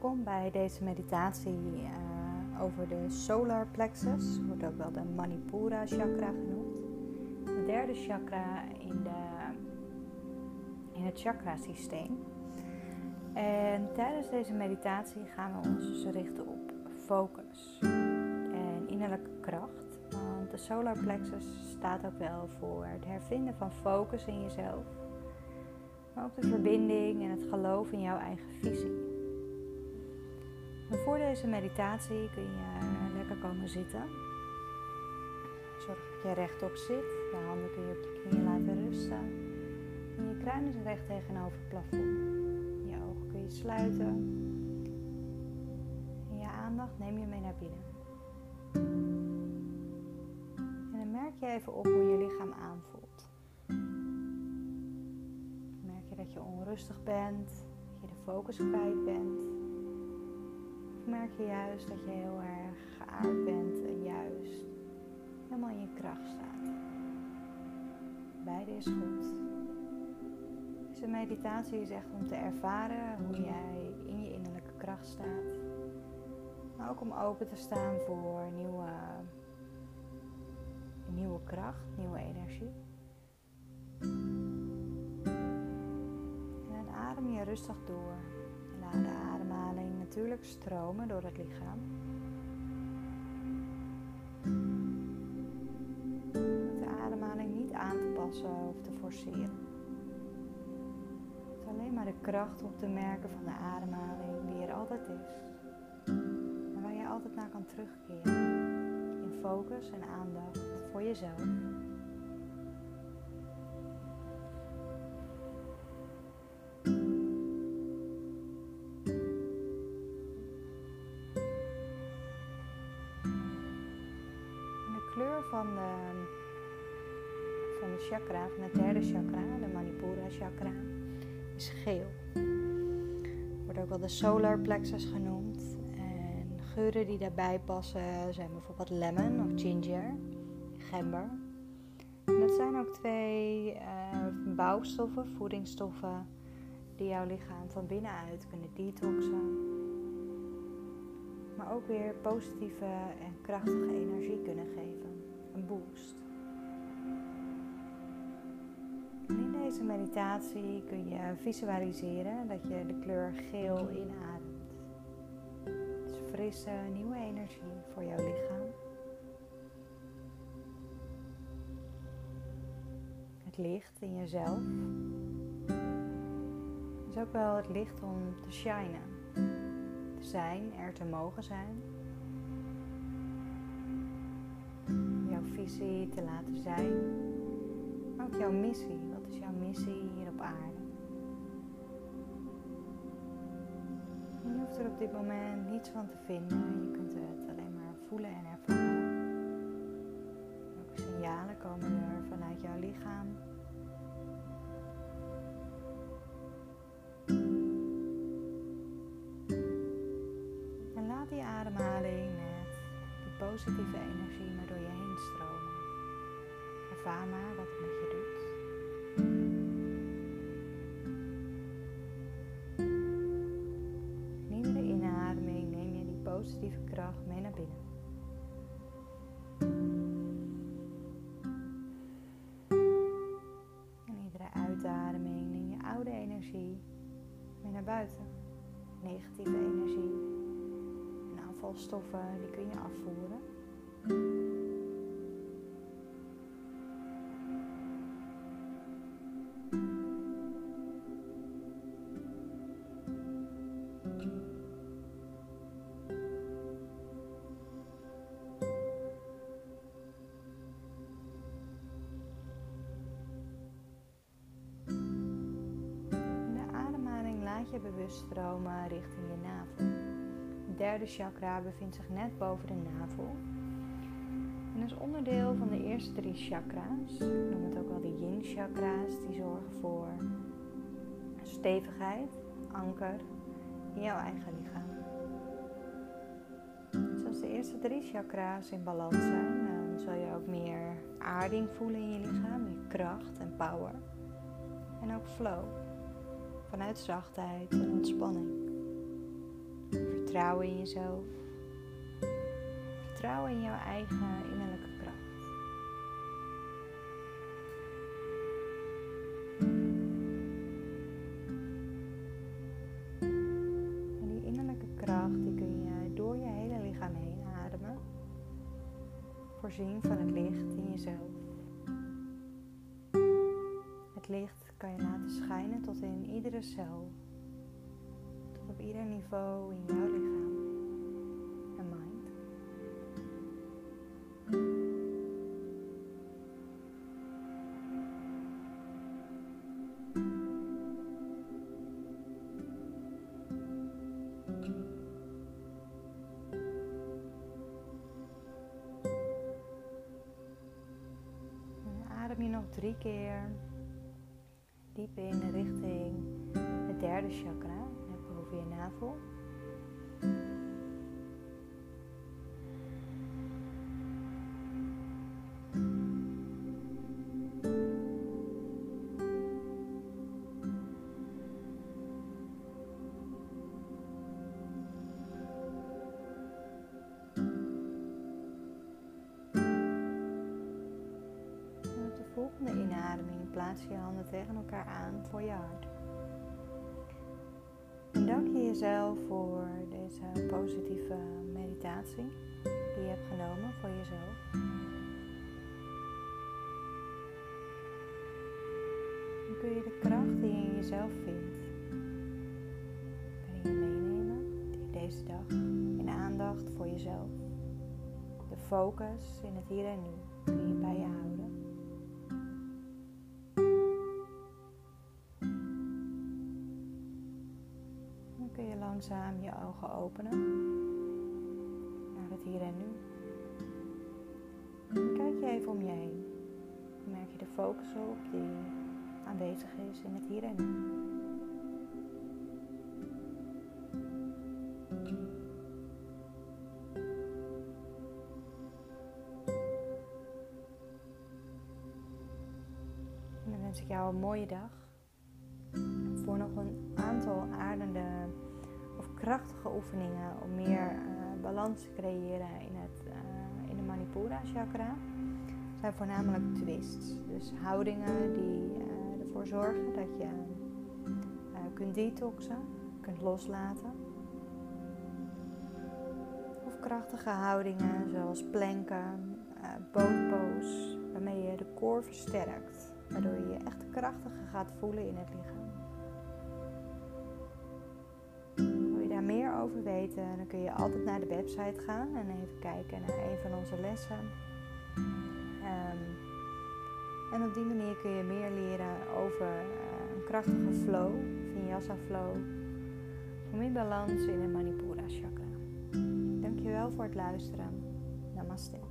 Welkom bij deze meditatie uh, over de solar plexus, wordt ook wel de Manipura chakra genoemd. De derde chakra in, de, in het chakrasysteem. En tijdens deze meditatie gaan we ons dus richten op focus en innerlijke kracht. Want de solar plexus staat ook wel voor het hervinden van focus in jezelf. Maar ook de verbinding en het geloof in jouw eigen visie. Voor deze meditatie kun je lekker komen zitten. Zorg dat je rechtop zit. Je handen kun je op je knieën laten rusten. En je kruin is recht tegenover het plafond. Je ogen kun je sluiten. En je aandacht neem je mee naar binnen. En dan merk je even op hoe je lichaam aanvoelt. Merk je dat je onrustig bent, dat je de focus kwijt bent merk je juist dat je heel erg geaard bent en juist helemaal in je kracht staat. Beide is goed. Deze meditatie is echt om te ervaren hoe jij in je innerlijke kracht staat. Maar ook om open te staan voor nieuwe, nieuwe kracht, nieuwe energie. En adem je rustig door. En natuurlijk stromen door het lichaam. Met de ademhaling niet aan te passen of te forceren. Het is alleen maar de kracht om te merken van de ademhaling die er altijd is. En waar je altijd naar kan terugkeren. In focus en aandacht voor jezelf. Van de, van de chakra, van het derde chakra, de Manipura chakra, is geel. Wordt ook wel de solar plexus genoemd. En geuren die daarbij passen zijn bijvoorbeeld lemon of ginger, gember. En dat zijn ook twee uh, bouwstoffen, voedingsstoffen, die jouw lichaam van binnenuit kunnen detoxen maar ook weer positieve en krachtige energie kunnen deze meditatie kun je visualiseren dat je de kleur geel inademt. Het is frisse, nieuwe energie voor jouw lichaam. Het licht in jezelf is ook wel het licht om te shinen zijn, er te mogen zijn. Jouw visie te laten zijn. Maar ook jouw missie. Hier op aarde? Je hoeft er op dit moment niets van te vinden. Je kunt het alleen maar voelen en ervaren. Welke signalen komen er vanuit jouw lichaam? positieve energie maar door je heen stromen. Ervaar maar wat het met je doet. Mee naar binnen. En iedere uitademing neem je oude energie mee naar buiten. Negatieve energie afvalstoffen, die kun je afvoeren. Je bewust stromen richting je navel derde chakra bevindt zich net boven de navel. En is onderdeel van de eerste drie chakra's. Ik noem het ook wel de yin chakra's. Die zorgen voor stevigheid, anker in jouw eigen lichaam. Dus als de eerste drie chakra's in balans zijn, dan zul je ook meer aarding voelen in je lichaam. Meer kracht en power. En ook flow. Vanuit zachtheid en ontspanning. Vertrouwen in jezelf. Vertrouwen in jouw eigen innerlijke kracht. En die innerlijke kracht die kun je door je hele lichaam heen ademen. Voorzien van het licht in jezelf. Het licht kan je laten schijnen tot in iedere cel. Tot op ieder niveau in jouw lichaam en mind. Adem je nog drie keer diep in richting het derde chakra, boven je navel. Plaats je handen tegen elkaar aan voor je hart. En dank je jezelf voor deze positieve meditatie die je hebt genomen voor jezelf. Dan kun je de kracht die je in jezelf vindt, kan je meenemen deze dag in aandacht voor jezelf. De focus in het hier en nu kun je bij je houden. Langzaam je ogen openen naar het hier en nu. Kijk je even om je heen. Merk je de focus op die aanwezig is in het hier en nu. Dan wens ik jou een mooie dag. Voor nog een aantal aardende krachtige oefeningen om meer uh, balans te creëren in, het, uh, in de Manipura chakra zijn voornamelijk twists. Dus houdingen die uh, ervoor zorgen dat je kunt detoxen, kunt loslaten. Of krachtige houdingen zoals planken, boat pose, waarmee je de core versterkt. Waardoor je je echt krachtiger gaat voelen in het lichaam. Weten, dan kun je altijd naar de website gaan en even kijken naar een van onze lessen. Um, en op die manier kun je meer leren over uh, een krachtige flow, vinyasa flow, om in balans in de Manipura chakra. Dankjewel voor het luisteren. Namaste.